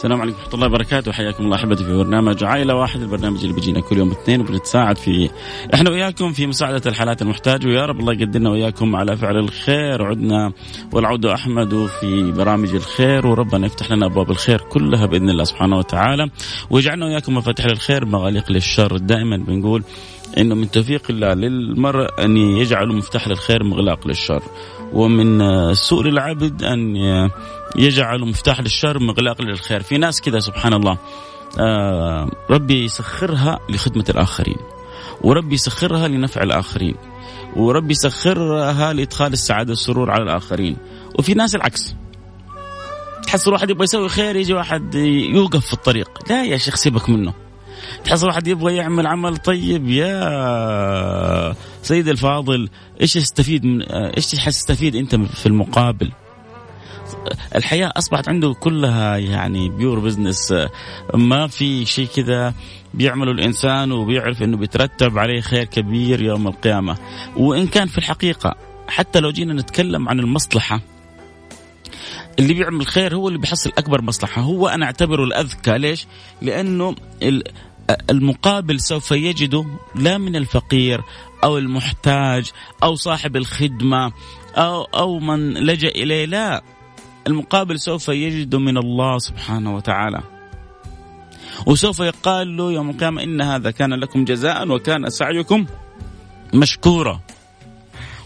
السلام عليكم ورحمة الله وبركاته. حياكم الله أحبتي في برنامج عائلة واحد البرنامج اللي بيجينا كل يوم اثنين وبنتساعد فيه. إحنا وياكم في مساعدة الحالات المحتاجة ويا رب الله يقدرنا وياكم على فعل الخير عدنا والعود أحمد في برامج الخير وربنا يفتح لنا أبواب الخير كلها بإذن الله سبحانه وتعالى. ويجعلنا وياكم مفاتيح للخير مغاليق للشر. دائما بنقول إنه من توفيق الله للمرء أن يجعل مفتاح للخير مغلاق للشر. ومن سوء للعبد أن يجعل مفتاح للشر مغلاق للخير. في ناس كذا سبحان الله. آه ربي يسخرها لخدمة الآخرين وربي يسخرها لنفع الآخرين وربي يسخرها لإدخال السعادة والسرور على الآخرين. وفي ناس العكس. تحصل واحد يبغى يسوي خير يجي واحد يوقف في الطريق. لا يا شيخ سيبك منه. تحصل واحد يبغى يعمل عمل طيب. يا سيد الفاضل إيش تستفيد من إيش تستفيد أنت في المقابل؟ الحياة أصبحت عنده كلها يعني pure business ما في شيء كذا بيعمله الإنسان وبيعرف أنه بيترتب عليه خير كبير يوم القيامة. وإن كان في الحقيقة حتى لو جينا نتكلم عن المصلحة اللي بيعمل خير هو اللي بيحصل أكبر مصلحة. هو أنا أعتبره الأذكى. ليش؟ لأنه المقابل سوف يجده لا من الفقير أو المحتاج أو صاحب الخدمة أو أو من لجأ إليه لا. المقابل سوف يجده من الله سبحانه وتعالى. وسوف يقال له يوم القيامة إن هذا كان لكم جزاء وكان سعيكم مشكورا.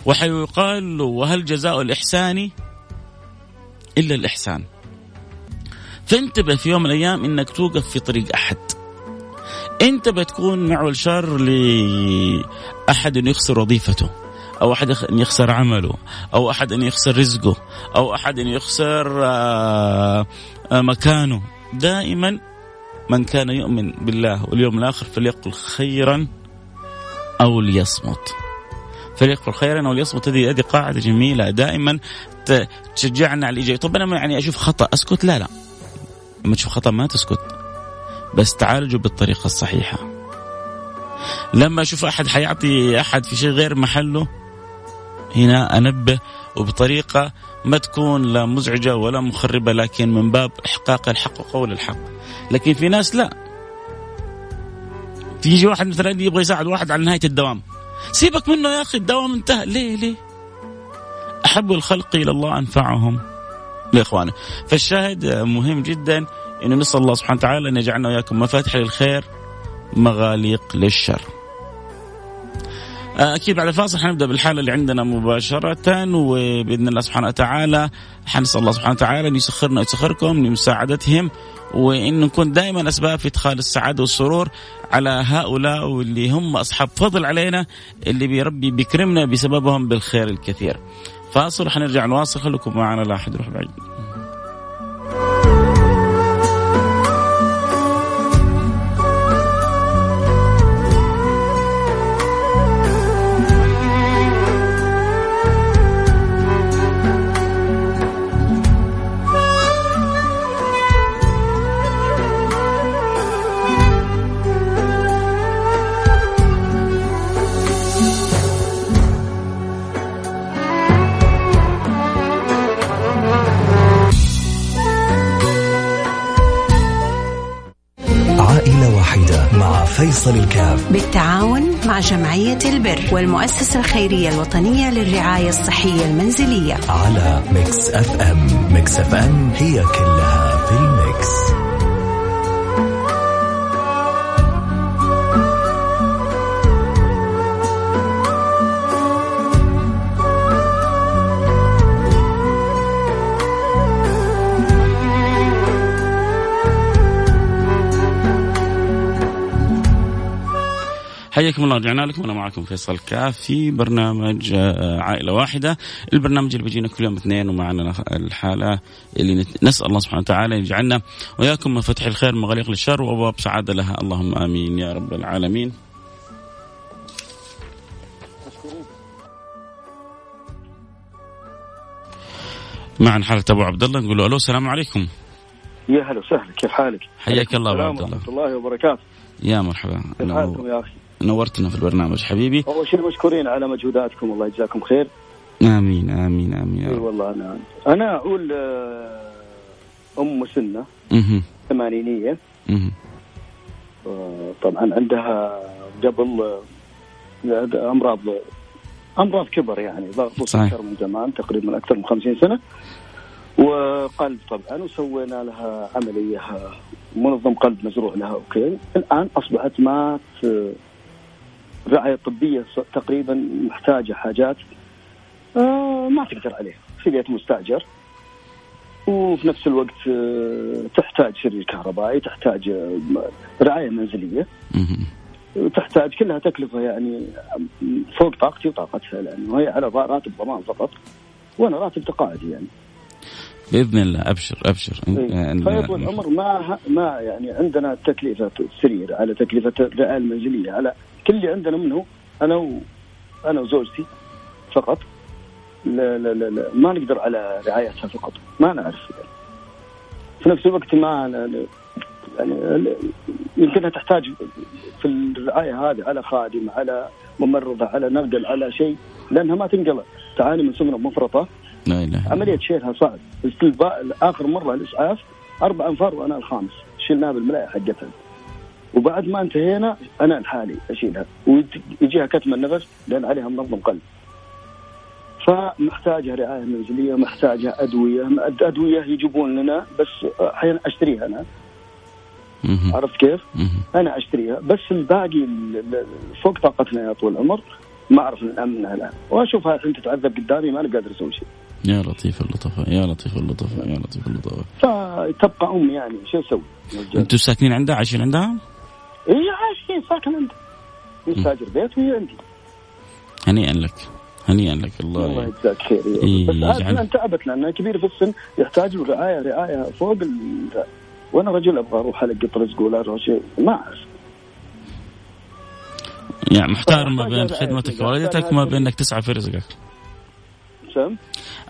وحيقال له وهل جزاء الإحسان إلا الإحسان؟ فانتبه في يوم من الأيام إنك توقف في طريق أحد. انت بتكون معول شر لاحد انه يخسر وظيفته أو أحد أن يخسر عمله أو أحد أن يخسر رزقه أو أحد أن يخسر آه، آه، مكانه. دائما من كان يؤمن بالله واليوم الآخر فليقل خيرا أو ليصمت. فليقل خيرا أو ليصمت هذه هذه قاعدة جميلة. دائما تشجعنا على الايجابيه طب أنا يعني أشوف خطأ أسكت؟ لا لا. لما تشوف خطأ ما تسكت. بس تعالجوا بالطريقة الصحيحة. لما أشوف أحد حيعطي أحد في شيء غير محله هنا أنبه وبطريقة ما تكون لا مزعجة ولا مخربة لكن من باب إحقاق الحق وقول الحق. لكن في ناس لا. تيجي واحد مثلا يبغى يساعد واحد على نهاية الدوام. سيبك منه يا أخي الدوام انتهى. ليه ليه؟ أحب الخلق إلى الله أنفعهم. لإخوانه فالشاهد مهم جدا إنه نسأل الله سبحانه وتعالى أن يجعلنا وإياكم مفاتح للخير مغاليق للشر. آه، أكيد بعد الفاصل حنبدأ بالحالة اللي عندنا مباشرة وبإذن الله سبحانه وتعالى حنسأل الله سبحانه وتعالى أن يسخرنا ويسخركم لمساعدتهم وإن نكون دائما أسباب في إدخال السعادة والسرور على هؤلاء واللي هم أصحاب فضل علينا اللي بيربي بيكرمنا بسببهم بالخير الكثير. فاصل وحنرجع نواصل خليكم معنا لا أحد يروح بعيد. فيصل الكاف. بالتعاون مع جمعية البر والمؤسسة الخيرية الوطنية للرعاية الصحية المنزلية. على Mix FM. Mix FM هي كلها حياكم الله رجعنا لكم أنا معكم فيصل كاف في برنامج آه، عائلة واحدة. البرنامج اللي بيجينا كل يوم اثنين ومعنا الحالة اللي نسأل الله سبحانه وتعالى يجعلنا وإياكم من فتح الخير مغاليق للشر وأبواب سعادة لها. اللهم آمين يا رب العالمين. معنا حالة أبو عبد الله نقول له ألو السلام عليكم. يا هلا وسهلا كيف حالك؟ حياك الله أبو عبد الله. ورحمة الله وبركاته. يا مرحبا. كيف حالكم يا أخي؟ نورتنا في البرنامج. حبيبي. أول شيء مشكورين على مجهوداتكم. الله يجزاكم خير. آمين آمين آمين إي والله أنا أنا أقول آه، أم مسنة. ثمانينية. آه، طبعا عندها قبل آه، أمراض أمراض كبر يعني. ضغط. وسكر من زمان تقريبا أكثر من 50 سنة. وقلب طبعا وسوينا لها عملية منظم قلب مزروع لها أوكي. الآن أصبحت ما ت- رعاية طبية ص- تقريبا محتاجة حاجات آه ما تقدر عليها في بيت مستأجر وفي نفس الوقت آه، تحتاج سرير كهربائي تحتاج آه، رعاية منزلية. وتحتاج كلها تكلفة يعني فوق طاقتي وطاقتها لأنه هي على راتب ضمان فقط وأنا راتب تقاعدي يعني بإذن الله أبشر أبشر إيه. فيطول العمر ما ما يعني عندنا تكلفة السرير على تكلفة الرعاية المنزلية على كل اللي عندنا منه أنا و أنا وزوجتي فقط. لا لا لا, لا ما نقدر على رعايتها فقط. ما نعرف. يعني. في نفس الوقت ما ن- يعني يمكنها تحتاج في الرعاية هذه على خادم على ممرضة على نقل على شيء لأنها ما تنقل. تعاني من سمنة مفرطة. لا إله عملية شيلها صعب. آخر مرة الإسعاف أربع أنفار وأنا الخامس. شلناها بالملاية حقتها. وبعد ما انتهينا أنا لحالي أشيلها ويجيها كتم النفس لأن عليها منظم قلب فمحتاجة رعاية منزلية محتاجة أدوية أدوية يجيبون لنا بس أحيانا أشتريها أنا. عرفت كيف؟ أنا أشتريها بس الباقي ال- ال- فوق طاقتنا يا طول العمر ما أعرف نامنها الآن وأشوفها الحين تتعذب قدامي ما أنا قادر أسوي شيء يا لطيف اللطفاء يا لطيف اللطفاء يا لطيف اللطفاء فتبقى ام يعني شو أسوي؟ أنتوا ساكنين عندها عايشين عندها؟ عايشين ساكن عندي. مستاجر بيت وهي عندي. هنيئا لك. هنيئا لك. الله الله يجزاك خير إيه، بس عاد يجعل- الان تعبت لانها كبير في السن يحتاج رعاية رعاية فوق ال... وأنا رجل أبغى أروح القط رزق ولا أروح شيء. ما أعرف. يعني محتار ما بين خدمتك. ووالدتك وما بين إنك تسعى في رزقك. سم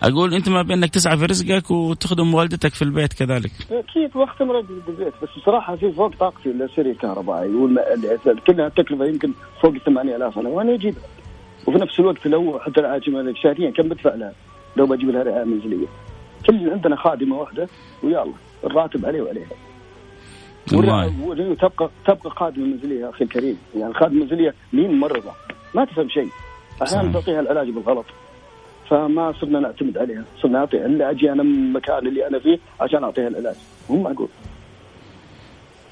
أقول أنت ما بين إنك تسعى في رزقك وتخدم والدتك في البيت كذلك. أكيد وقت مرض بالبيت بس بصراحة في فوق طاقتي السرير كهربائي. والم... اللي- كلها التكلفه يمكن فوق 8000 أنا وأنا أجيبها. وفي نفس الوقت لو حتى العاجمه شهريا كم بدفع لها؟ لو بجيب لها رعايه منزليه كل عندنا خادمة واحدة ويلا الراتب عليه وعليها. والله. وتبقى تبقى خادمة منزليه يا أخي الكريم. يعني الخادمه المنزليه مين ممرضه ما تفهم شيء. أحيانا. تعطيها العلاج بالغلط. فما صرنا نعتمد عليها. صرنا نعطيها الا أجي أنا من المكان اللي أنا فيه عشان أعطيها العلاج. مو معقول.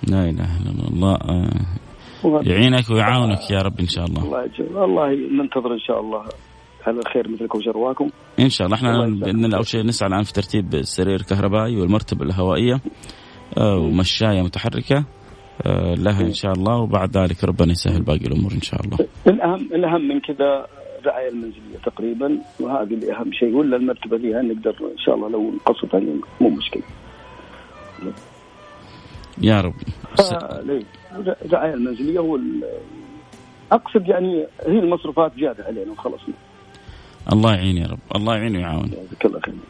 لا إله إلا الله. آه، يعينك ويعاونك يا رب إن شاء الله. الله يجزاك. الله ننتظر إن شاء الله على الخير مثلكم وشرواكم. إن شاء الله. إحنا. بإذن الله أول شيء نسعى الآن في ترتيب السرير الكهربائي والمرتبة الهوائية آه، ومشاية متحركة آه، لها إن شاء الله وبعد ذلك ربنا يسهل باقي الأمور إن شاء الله. الأهم الأهم من كذا الرعايه المنزليه تقريبا وهذه اللي أهم شيء ولا المرتبة فيها نقدر إن شاء الله لو نقصتها مو مشكلة. يا رب. آه،؟ الرعايه المنزليه هو أقصد يعني هي المصروفات زيادة علينا وخلصنا. الله يعين يا رب. الله يعين ويعاون.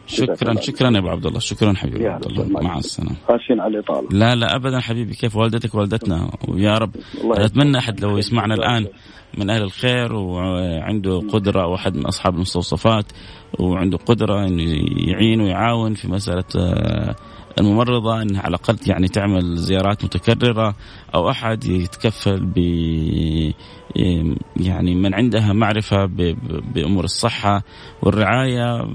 شكرا شكرا يا أبو عبد الله. شكرا حبيبي عبد الله. مع السلامة. خاشين على الإطالة. لا لا ابدا حبيبي. كيف والدتك والدتنا؟ ويا رب. أتمنى أحد لو يسمعنا الآن من أهل الخير وعنده قدرة أو أحد من أصحاب المستوصفات وعنده قدرة إنه يعين ويعاون في مسألة آه، الممرضة إنها على الأقل يعني تعمل زيارات متكررة أو أحد يتكفل ب يعني من عندها معرفة بأمور الصحة والرعاية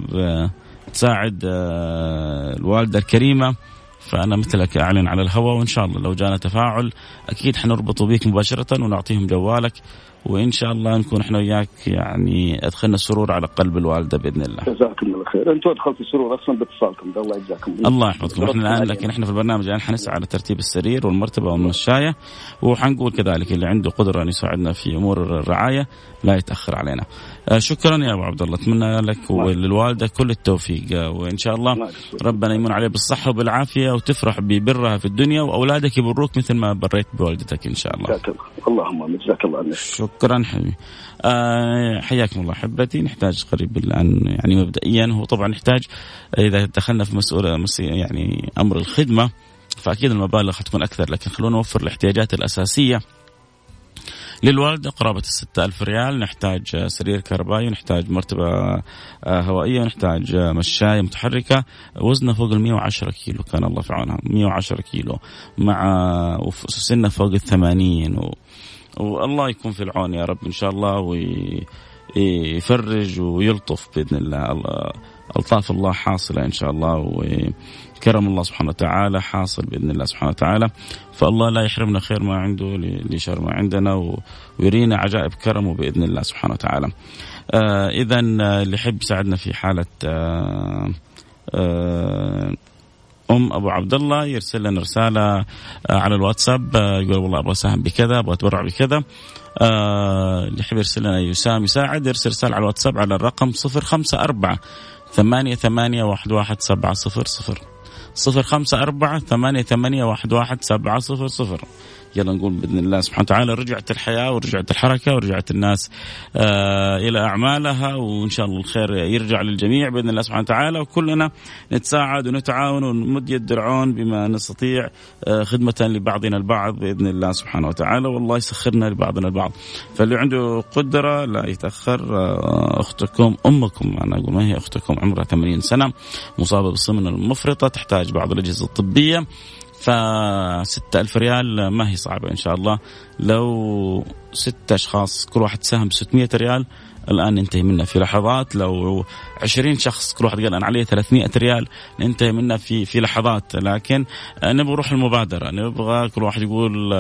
تساعد آه، الوالدة الكريمة. فأنا مثلك أعلن على الهواء وإن شاء الله لو جانا تفاعل أكيد حنربطه بيك مباشرة ونعطيهم جوالك. وإن شاء الله نكون إحنا وياك يعني أدخلنا السرور على قلب الوالدة بإذن الله. جزاكم الله خير. أنتم دخلتوا السرور أصلا باتصالكم. ده الله يجزاكم. الله يحفظكم. إحنا الآن لكن إحنا في البرنامج الآن حنسعى على ترتيب السرير والمرتبة والمشاية وحنقول كذلك اللي عنده قدرة أن يساعدنا في أمور الرعاية لا يتأخر علينا. آه، شكرا يا أبو عبد الله. أتمنى لك وللوالدة كل التوفيق. آه، وإن شاء الله ربنا يمن عليه بالصحة وبالعافية وتفرح ببرها في الدنيا وأولادك يبروك مثل ما بريت بوالدتك إن شاء الله. جزاك الله. اللهم جزاك الله. عنك شكرا حبيبي. آه حياكم الله أحبتي. نحتاج قريب الآن يعني مبدئيا هو طبعا نحتاج إذا دخلنا في مسؤول يعني أمر الخدمة فأكيد المبالغ حتكون أكثر لكن خلونا نوفر الاحتياجات الأساسية للوالدة قرابة الستة ألف ريال. نحتاج سرير كهربائي نحتاج مرتبة آه، هوائية ونحتاج مشاية متحركة. وزنها فوق ال 110 كيلو كان الله في عونها 110 كيلو مع سنة فوق ال 80 و... والله يكون في العون يا رب إن شاء الله ويفرج ويلطف بإذن الله. ألطاف الله حاصلة إن شاء الله وكرم الله سبحانه وتعالى حاصل بإذن الله سبحانه وتعالى. فالله لا يحرمنا خير ما عنده لشر ما عندنا ويرينا عجائب كرمه بإذن الله سبحانه وتعالى. آه إذا اللي يحب يساعدنا في حالة آه آه أم أبو عبد الله يرسل لنا رسالة آه، على الواتساب آه، يقول والله أبغى أساهم بكذا أبغى أتبرع بكذا. اللي يحب يرسل لنا يساهم يساعد يرسل رسالة على الواتساب على الرقم 054 ثمانية ثمانية واحد واحد سبعة صفر صفر. صفر خمسة أربعة ثمانية ثمانية واحد واحد سبعة صفر صفر. يلا نقول بإذن الله سبحانه وتعالى رجعت الحياة ورجعت الحركة ورجعت الناس آه إلى أعمالها وإن شاء الله الخير يرجع للجميع بإذن الله سبحانه وتعالى. وكلنا نتساعد ونتعاون ونمد يد العون بما نستطيع آه خدمة لبعضنا البعض بإذن الله سبحانه وتعالى. والله يسخرنا لبعضنا البعض. فاللي عنده قدرة لا يتأخر آه أختكم أمكم. أنا أقول ما هي أختكم؟ عمرها 80 سنة مصابة بالسمنة المفرطة تحتاج بعض الأجهزة الطبية. فستة ألف ريال ما هي صعبة إن شاء الله. لو ستة أشخاص كل واحد ساهم ب 600 ريال الآن ننتهي منها في لحظات. لو 20 شخص كل واحد قال أنا عليه 300 ريال ننتهي منها في في لحظات. لكن نبغى روح المبادرة نبغى كل واحد يقول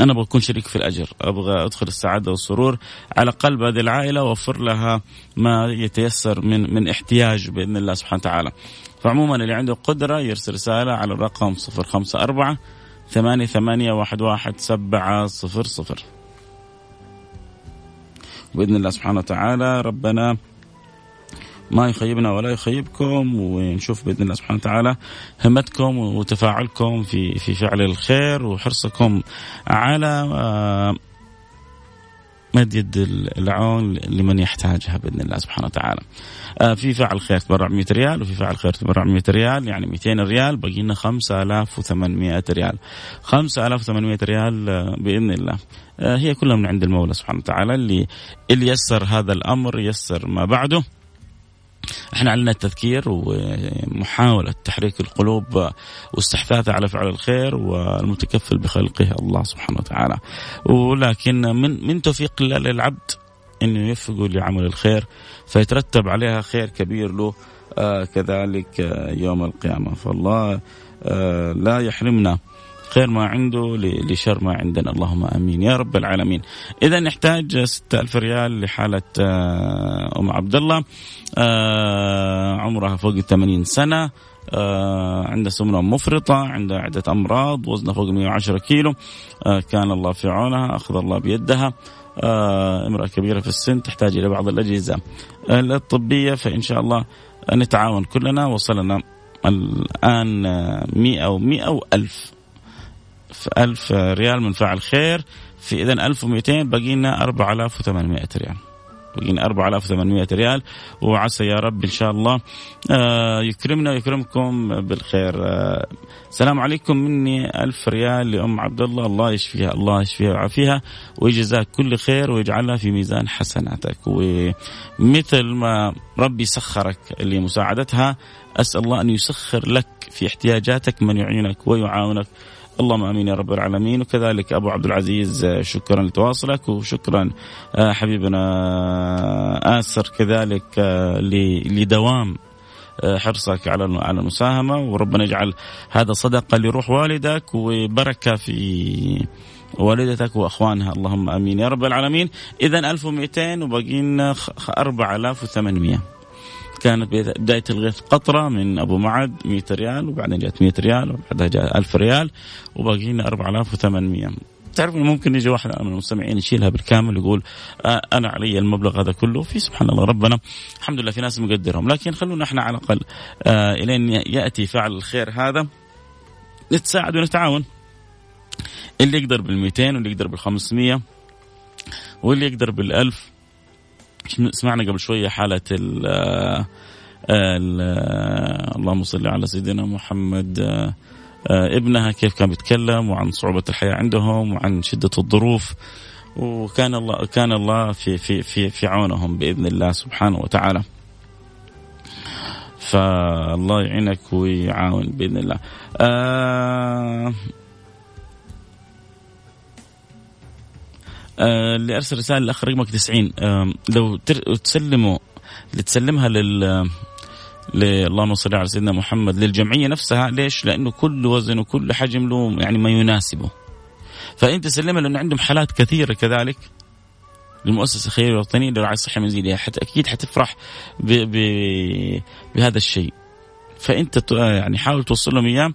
أنا أبغى أكون شريك في الأجر أبغى أدخل السعادة والسرور على قلب هذه العائلة وأوفر لها ما يتيسر من من احتياج بإذن الله سبحانه وتعالى. فعموما اللي عنده قدرة يرسل رسالة على الرقم 054 ثمانية ثمانية واحد واحد سبعة صفر صفر. بإذن الله سبحانه وتعالى ربنا ما يخيبنا ولا يخيبكم ونشوف بإذن الله سبحانه وتعالى همتكم وتفاعلكم في في فعل الخير وحرصكم على آه، مد يد العون لمن يحتاجها بإذن الله سبحانه وتعالى. آه، في فعل خير تبرع 100 ريال وفي فعل خير تبرع 100 ريال يعني 200 ريال باقي لنا 5800 ريال. 5800 ريال آه، بإذن الله. آه، هي كلها من عند المولى سبحانه وتعالى اللي اللي يسر هذا الأمر يسر ما بعده. إحنا علينا التذكير ومحاولة تحريك القلوب واستحثاثها على فعل الخير والمتكفل بخلقه الله سبحانه وتعالى. ولكن من من توفيق الله للعبد إنه يوفقه لعمل الخير فيترتب عليها خير كبير له آه كذلك آه يوم القيامة. فالله آه لا يحرمنا خير ما عنده لشر ما عندنا. اللهم آمين. يا رب العالمين. إذا نحتاج 6000 ريال لحالة آه، أم عبد الله آه، عمرها فوق ال 80 سنة. آه عندها سمنة مفرطة عندها عدة أمراض وزنها فوق 110 كيلو. آه كان الله في عونها أخذ الله بيدها. آه امرأة كبيرة في السن تحتاج إلى بعض الأجهزة الطبية فإن شاء الله نتعاون كلنا. وصلنا الآن 100 أو 100 1000 ألف ريال من فاعل خير. في إذا 1200 باقي لنا 4800 ريال. بقينا 4800 ريال. وعسى يا رب إن شاء الله آه، يكرمنا ويكرمكم بالخير. آه، السلام عليكم. مني ألف ريال لأم عبد الله الله يشفيها الله يشفيها ويعافيها ويجزاك كل خير ويجعلها في ميزان حسناتك. ومثل ما ربي سخرك لمساعدتها أسأل الله أن يسخر لك في احتياجاتك من يعينك ويعاونك. اللهم آمين يا رب العالمين. وكذلك أبو عبد العزيز آه، شكرا لتواصلك وشكرا آه، حبيبنا آه، آسر كذلك لدوام حرصك على على المساهمة. وربنا يجعل هذا صدقة لروح والدك وبركة في والدتك وأخوانها. اللهم آمين يا رب العالمين. اذا 1200 وباقي لنا 4800 كانت بداية الغيث قطرة من أبو معد 100 ريال وبعدين جاءت 100 ريال وبعدها جاء 1000 ريال وباقي لنا 4800 تعرف ممكن يجي واحد من المستمعين يشيلها بالكامل يقول آه أنا علي المبلغ هذا كله في سبحان الله ربنا الحمد لله في ناس مقدرهم. لكن خلونا إحنا على الأقل آه إلين يأتي فعل الخير هذا نتساعد ونتعاون. اللي يقدر بال 200 واللي يقدر بال 500 واللي يقدر بالألف سمعنا قبل شوية حالة ال اللهم صل على سيدنا محمد ابنها كيف كان بيتكلم وعن صعوبة الحياة عندهم وعن شدة الظروف وكان الله كان الله في في في في عونهم بإذن الله سبحانه وتعالى. فالله يعينك ويعاون بإذن الله. آه اللي ارسل رسالة الاخ رقمك 90 آه لو تسلموا تسلمها لل اللهم صل على سيدنا محمد للجمعية نفسها. ليش؟ لأنه كل وزن وكل حجم له يعني ما يناسبه. فانت سلمها لأنه عندهم حالات كثيرة كذلك. للمؤسسه الخيريه الوطنيه للرعايه الصحيه المنزليه حتى أكيد حتفرح ب ب بهذا الشيء. فإنت يعني حاول توصل لهم إياه.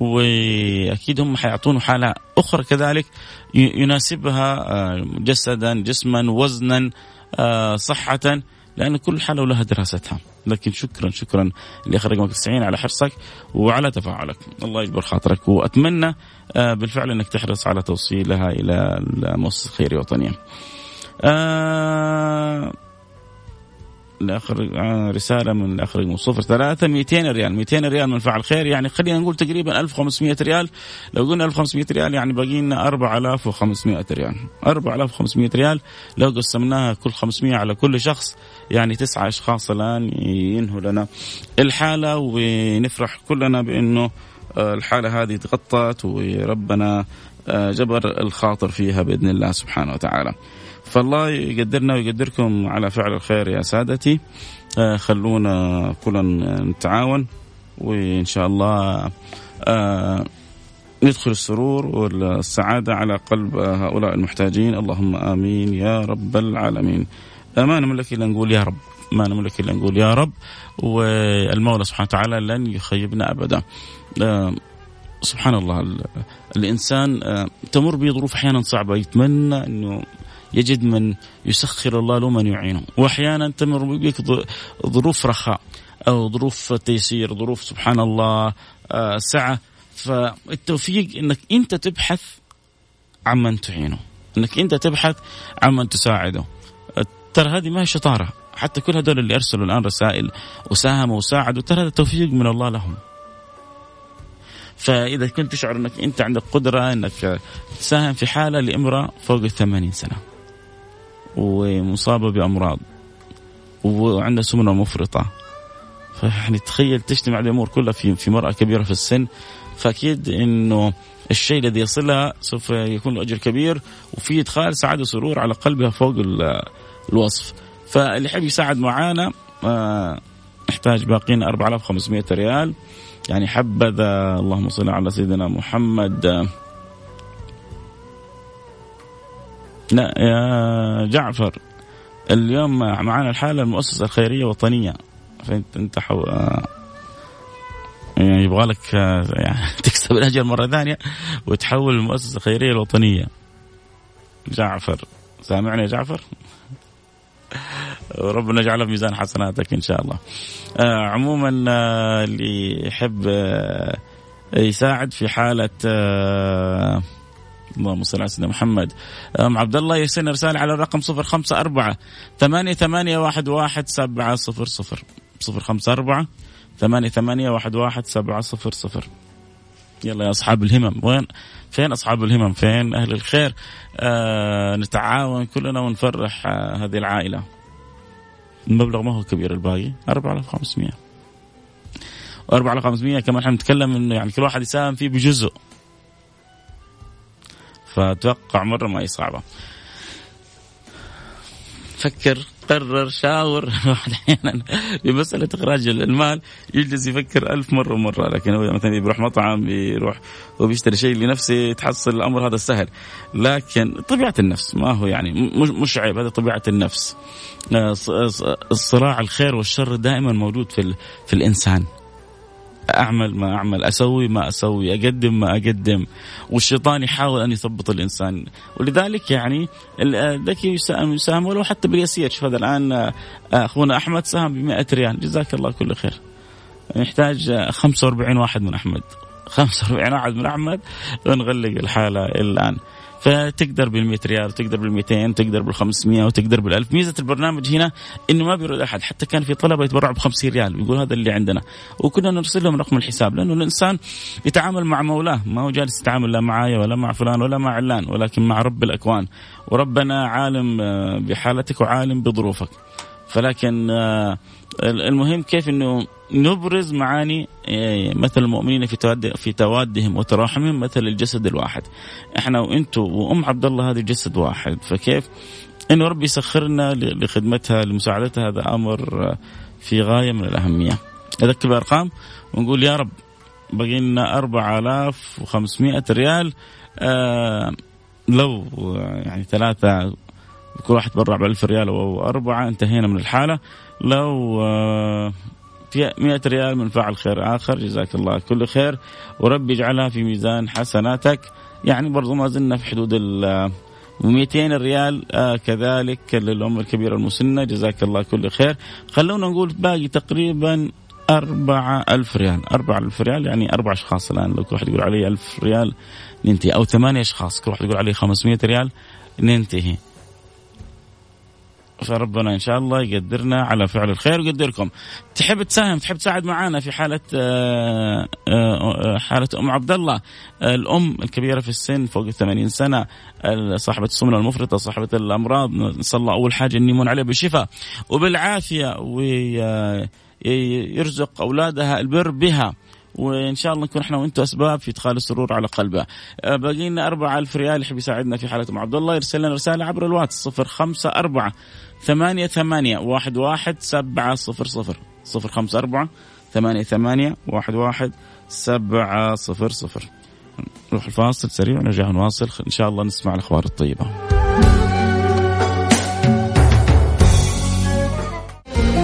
وأكيد هم حيعطونه حالة أخرى كذلك يناسبها آه، جسدا جسما وزنا آه، صحة لأن كل حالة ولها دراستها. لكن شكرا شكرا لأخ رقمك 90 على حرصك وعلى تفاعلك. الله يجبر خاطرك وأتمنى آه، بالفعل أنك تحرص على توصيلها إلى المؤسسة الخيرية الوطنية. آه لآخر آه، رسالة من الاخ صفر ثلاثة 200 ريال 200 ريال من فعل خير. يعني خلينا نقول تقريبا 1500 ريال. لو قلنا 1500 ريال يعني باقي لنا 4500 ريال. 4500 ريال لو قسمناها كل 500 على كل شخص يعني تسعة أشخاص الآن ينهوا لنا الحالة. ونفرح كلنا بأنه آه، الحالة هذه تغطت وربنا آه، جبر الخاطر فيها بإذن الله سبحانه وتعالى. فالله يقدرنا ويقدركم على فعل الخير يا سادتي. آه، خلونا كلنا نتعاون وإن شاء الله آه، ندخل السرور والسعادة على قلب هؤلاء المحتاجين. اللهم آمين يا رب العالمين. ما نملك إلا نقول يا رب. ما نملك إلا نقول يا رب. والمولى سبحانه وتعالى لن يخيبنا أبدا. آه، سبحان الله الإنسان تمر به ظروف أحيانا صعبة. يتمنى إنه يجد من يسخر الله له من يعينه. وأحيانا تمر بك ظروف رخاء أو ظروف تيسير ظروف سبحان الله آه، سعة. فالتوفيق إنك أنت تبحث عن من تعينه. إنك أنت تبحث عن من تساعده. ترى هذه ما هي شطارة. حتى كل هذول اللي أرسلوا الآن رسائل وساهموا وساعدوا ترى هذا توفيق من الله لهم. فإذا كنت تشعر إنك أنت عندك قدرة إنك تساهم في حالة لإمرأة فوق الثمانين سنة. ومصابة بأمراض وعندها سمنة مفرطة. فيعني تخيل تجتمع الأمور كلها في في مرأة كبيرة في السن. فأكيد إنه الشيء الذي يصلها سوف يكون له أجر كبير وفي إدخال سعاده وسرور على قلبها فوق الوصف. فاللي يحب يساعد معانا نحتاج باقينا 4500 ريال. يعني حبذا اللهم صل على سيدنا محمد. لا يا جعفر اليوم معنا الحالة المؤسسة الخيرية الوطنية فانت أنت حو... يعني يبغى لك يعني تكسب الأجر مرة ثانية وتحول المؤسسة الخيرية الوطنيه جعفر سامعني يا جعفر؟ وربنا يجعله في ميزان حسناتك إن شاء الله. آه عموما آه اللي يحب آه يساعد في حالة آه اللهم صل على سيدنا محمد. أم عبد الله يرسلنا رساله على الرقم 054 ثمانية ثمانية واحد واحد سبعة صفر صفر. صفر خمسة أربعة ثمانية ثمانية واحد واحد سبعة صفر صفر. يلا يا أصحاب الهمم. وين فين أصحاب الهمم؟ فين أهل الخير؟ آه نتعاون كلنا ونفرح آه هذه العائلة. المبلغ ما هو كبير الباقي؟ 4500 و4500 كمان إحنا بنتكلم إنه يعني كل واحد يساهم فيه بجزء. فأتوقع مرة ما هي صعبة. فكر قرر شاور. الواحد أحيانا بمسألة إخراج المال يجلس يفكر ألف مرة ومرة. لكن هو مثلا بيروح مطعم بيروح وبيشتري شيء لنفسه تحصل الأمر هذا سهل. لكن طبيعة النفس ما هو يعني مش مش عيب هذا طبيعة النفس. آه، الصراع الخير والشر دائما موجود في في الإنسان. أعمل ما أعمل أسوي ما أسوي أقدم ما أقدم والشيطان يحاول أن يثبط الإنسان. ولذلك يعني الذكي يساهم يساهم ولو حتى باليسير شوف هذا الآن آه، أخونا أحمد ساهم ب 100 ريال. جزاك الله كل خير. يحتاج 45 واحد من أحمد. 45 واحد من أحمد. ونغلق الحالة الآن. فتقدر بال 100 ريال تقدر بال 200 تقدر بال 500 وتقدر بال 1000 ميزة البرنامج هنا إنه ما بيرد أحد. حتى كان في طلبة يتبرعوا ب 50 ريال ويقول هذا اللي عندنا. وكنا نرسل لهم رقم الحساب لأنه الإنسان يتعامل مع مولاه. ما هو جالس يتعامل لا معايا ولا مع فلان ولا مع علان ولكن مع رب الأكوان. وربنا عالم آه، بحالتك وعالم بظروفك. فلكن آه، المهم كيف إنه نبرز معاني آه، مثل المؤمنين في في توادهم وتراحمهم مثل الجسد الواحد. إحنا وأنتم وأم عبد الله هذه جسد واحد فكيف؟ إنه ربي يسخرنا لخدمتها لمساعدتها هذا أمر في غاية من الأهمية. أذكر بأرقام ونقول يا رب بقي لنا 4500 ريال آه لو يعني ثلاثة كل واحد برع ب 1000 ريال أو أربعة انتهينا من الحالة. لو آه في 100 ريال من فعل خير آخر جزاك الله كل خير. وربي يجعلها في ميزان حسناتك. يعني برضو ما زلنا في حدود ال 200 ريال آه كذلك للأم الكبيرة المسنة. جزاك الله كل خير. خلونا نقول باقي تقريبا أربعة ألف ريال. أربعة ألف ريال يعني أربع أشخاص الآن. لو كل واحد يقول علي ألف ريال ننتهي. أو ثمانية أشخاص. كل واحد يقول علي 500 ريال ننتهي. فربنا إن شاء الله يقدرنا على فعل الخير ويقدركم. تحب تساهم؟ تحب تساعد معنا في حالة آه، آه، حالة أم عبد الله؟ الأم الكبيرة في السن فوق ال 80 سنه صاحبة السمنة المفرطة صاحبة الأمراض نسأل الله أول حاجة ان يمن عليها بالشفاء وبالعافية ويرزق أولادها البر بها. وإن شاء الله نكون إحنا وأنتم أسباب في إدخال السرور على قلبها. آه، باقي لنا 4000 ريال يحب يساعدنا في حالة أم عبد الله يرسل لنا رسالة عبر الواتس 054 ثمانية ثمانية واحد واحد سبعة صفر صفر صفر. خمسة أربعة ثمانية ثمانية واحد واحد سبعة صفر صفر. نروح الفاصل سريع ونرجع نواصل. إن شاء الله نسمع الأخبار الطيبة.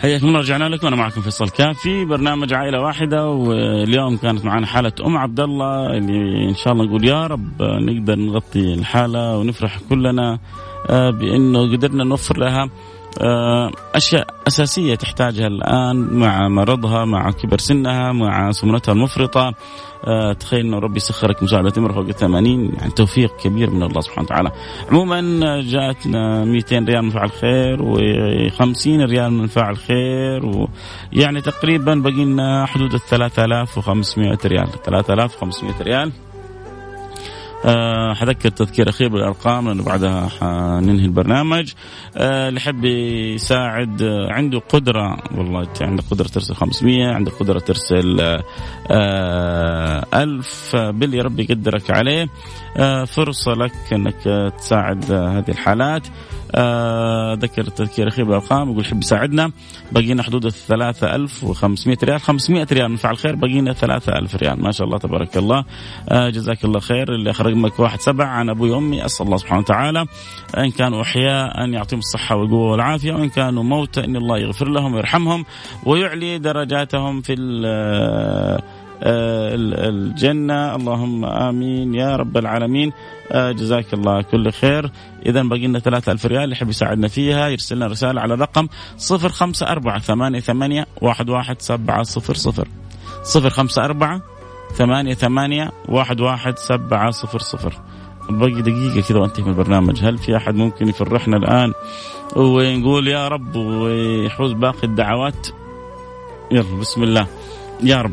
حياكم الله رجعنا لكم. أنا معكم فيصل كافي برنامج عائلة واحدة واليوم كانت معنا حالة أم عبد الله اللي إن شاء الله نقول يا رب نقدر نغطي الحالة ونفرح كلنا آه، بأنه قدرنا نوفر لها أشياء أساسية تحتاجها الآن مع مرضها مع كبر سنها مع سمنتها المفرطة. آه، تخيل إنه ربي سخرك مساعدة امراه فوق ال 80 يعني توفيق كبير من الله سبحانه وتعالى. عموما جاتنا 200 ريال من فعل خير و50 ريال من فاعل خير ويعني تقريبا بقي لنا حدود ال 3500 ريال. 3500 ريال. أه حذكر تذكير أخير بالأرقام لأنه بعدها حننهي البرنامج. أه اللي يحب يساعد أه عنده قدرة والله عندك قدرة ترسل 500 عندك قدرة ترسل أه 1000 باللي ربي يقدرك عليه. أه فرصة لك إنك تساعد هذه الحالات. آه ذكر التذكير الأخير بالأرقام يقول يحب يساعدنا. بقينا حدود ال 3500 ريال. 500 ريال من فعل خير بقينا 3000 ريال. ما شاء الله تبارك الله. آه جزاك الله خير. اللي أخرج رقمك واحد سبع. عن أبوي وامي أسأل الله سبحانه وتعالى. إن كانوا أحياء أن يعطيهم الصحة والقوة والعافية وإن كانوا موتى إن الله يغفر لهم ويرحمهم ويعلي درجاتهم في آه، الجنة. اللهم آمين. يا رب العالمين. آه، جزاك الله كل خير. إذا باقي لنا ثلاثة ألف ريال اللي يحب يساعدنا فيها يرسل لنا رسالة على رقم صفر خمسة أربعة ثمانية ثمانية واحد واحد سبعة صفر صفر. صفر خمسة أربعة ثمانية ثمانية واحد واحد سبعة صفر صفر. باقي دقيقة كذا وأنتهي من البرنامج. هل في أحد ممكن يفرحنا الآن؟ ونقول يا رب ويحوز باقي الدعوات. يلا بسم الله. يا رب.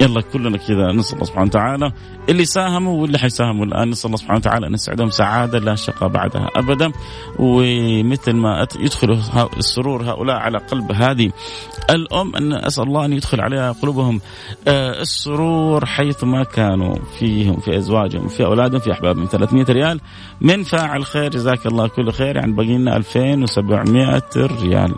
يلا كلنا كذا نسأل الله سبحانه وتعالى. اللي ساهموا واللي حيساهموا الآن نسأل الله سبحانه وتعالى أن يسعدهم سعادة لا شقاء بعدها أبدا. ومثل ما يدخل السرور هؤلاء على قلب هذه الأم أن أسأل الله أن يدخل عليها قلوبهم آه، السرور حيث ما كانوا فيهم في أزواجهم في أولادهم في أحبابهم. 300 ريال من فاعل خير. جزاك الله كل خير. يعني باقي لنا 2700 ريال.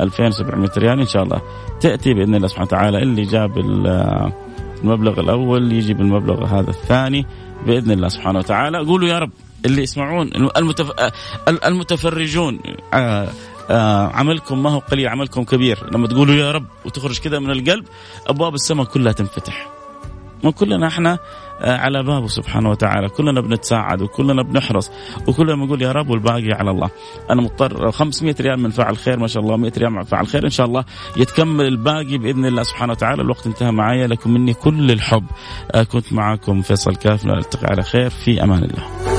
2700 ريال. إن شاء الله تأتي بإذن الله سبحانه وتعالى. اللي جاب المبلغ الأول يجي بالمبلغ هذا الثاني بإذن الله سبحانه وتعالى. قولوا يا رب اللي يسمعون المتف... المتفرجون آه آه عملكم ما هو قليل عملكم كبير. لما تقولوا يا رب وتخرج كذا من القلب أبواب السماء كلها تنفتح. وكلنا إحنا آه، على بابه سبحانه وتعالى. كلنا بنتساعد وكلنا بنحرص. وكلنا بنقول يا رب والباقي على الله. أنا مضطر 500 ريال من فعل خير ما شاء الله 100 ريال من فعل خير إن شاء الله يتكمل الباقي بإذن الله سبحانه وتعالى. الوقت انتهى معي لكم مني كل الحب. آه، كنت معكم فيصل كاف نلتقي على خير. في أمان الله.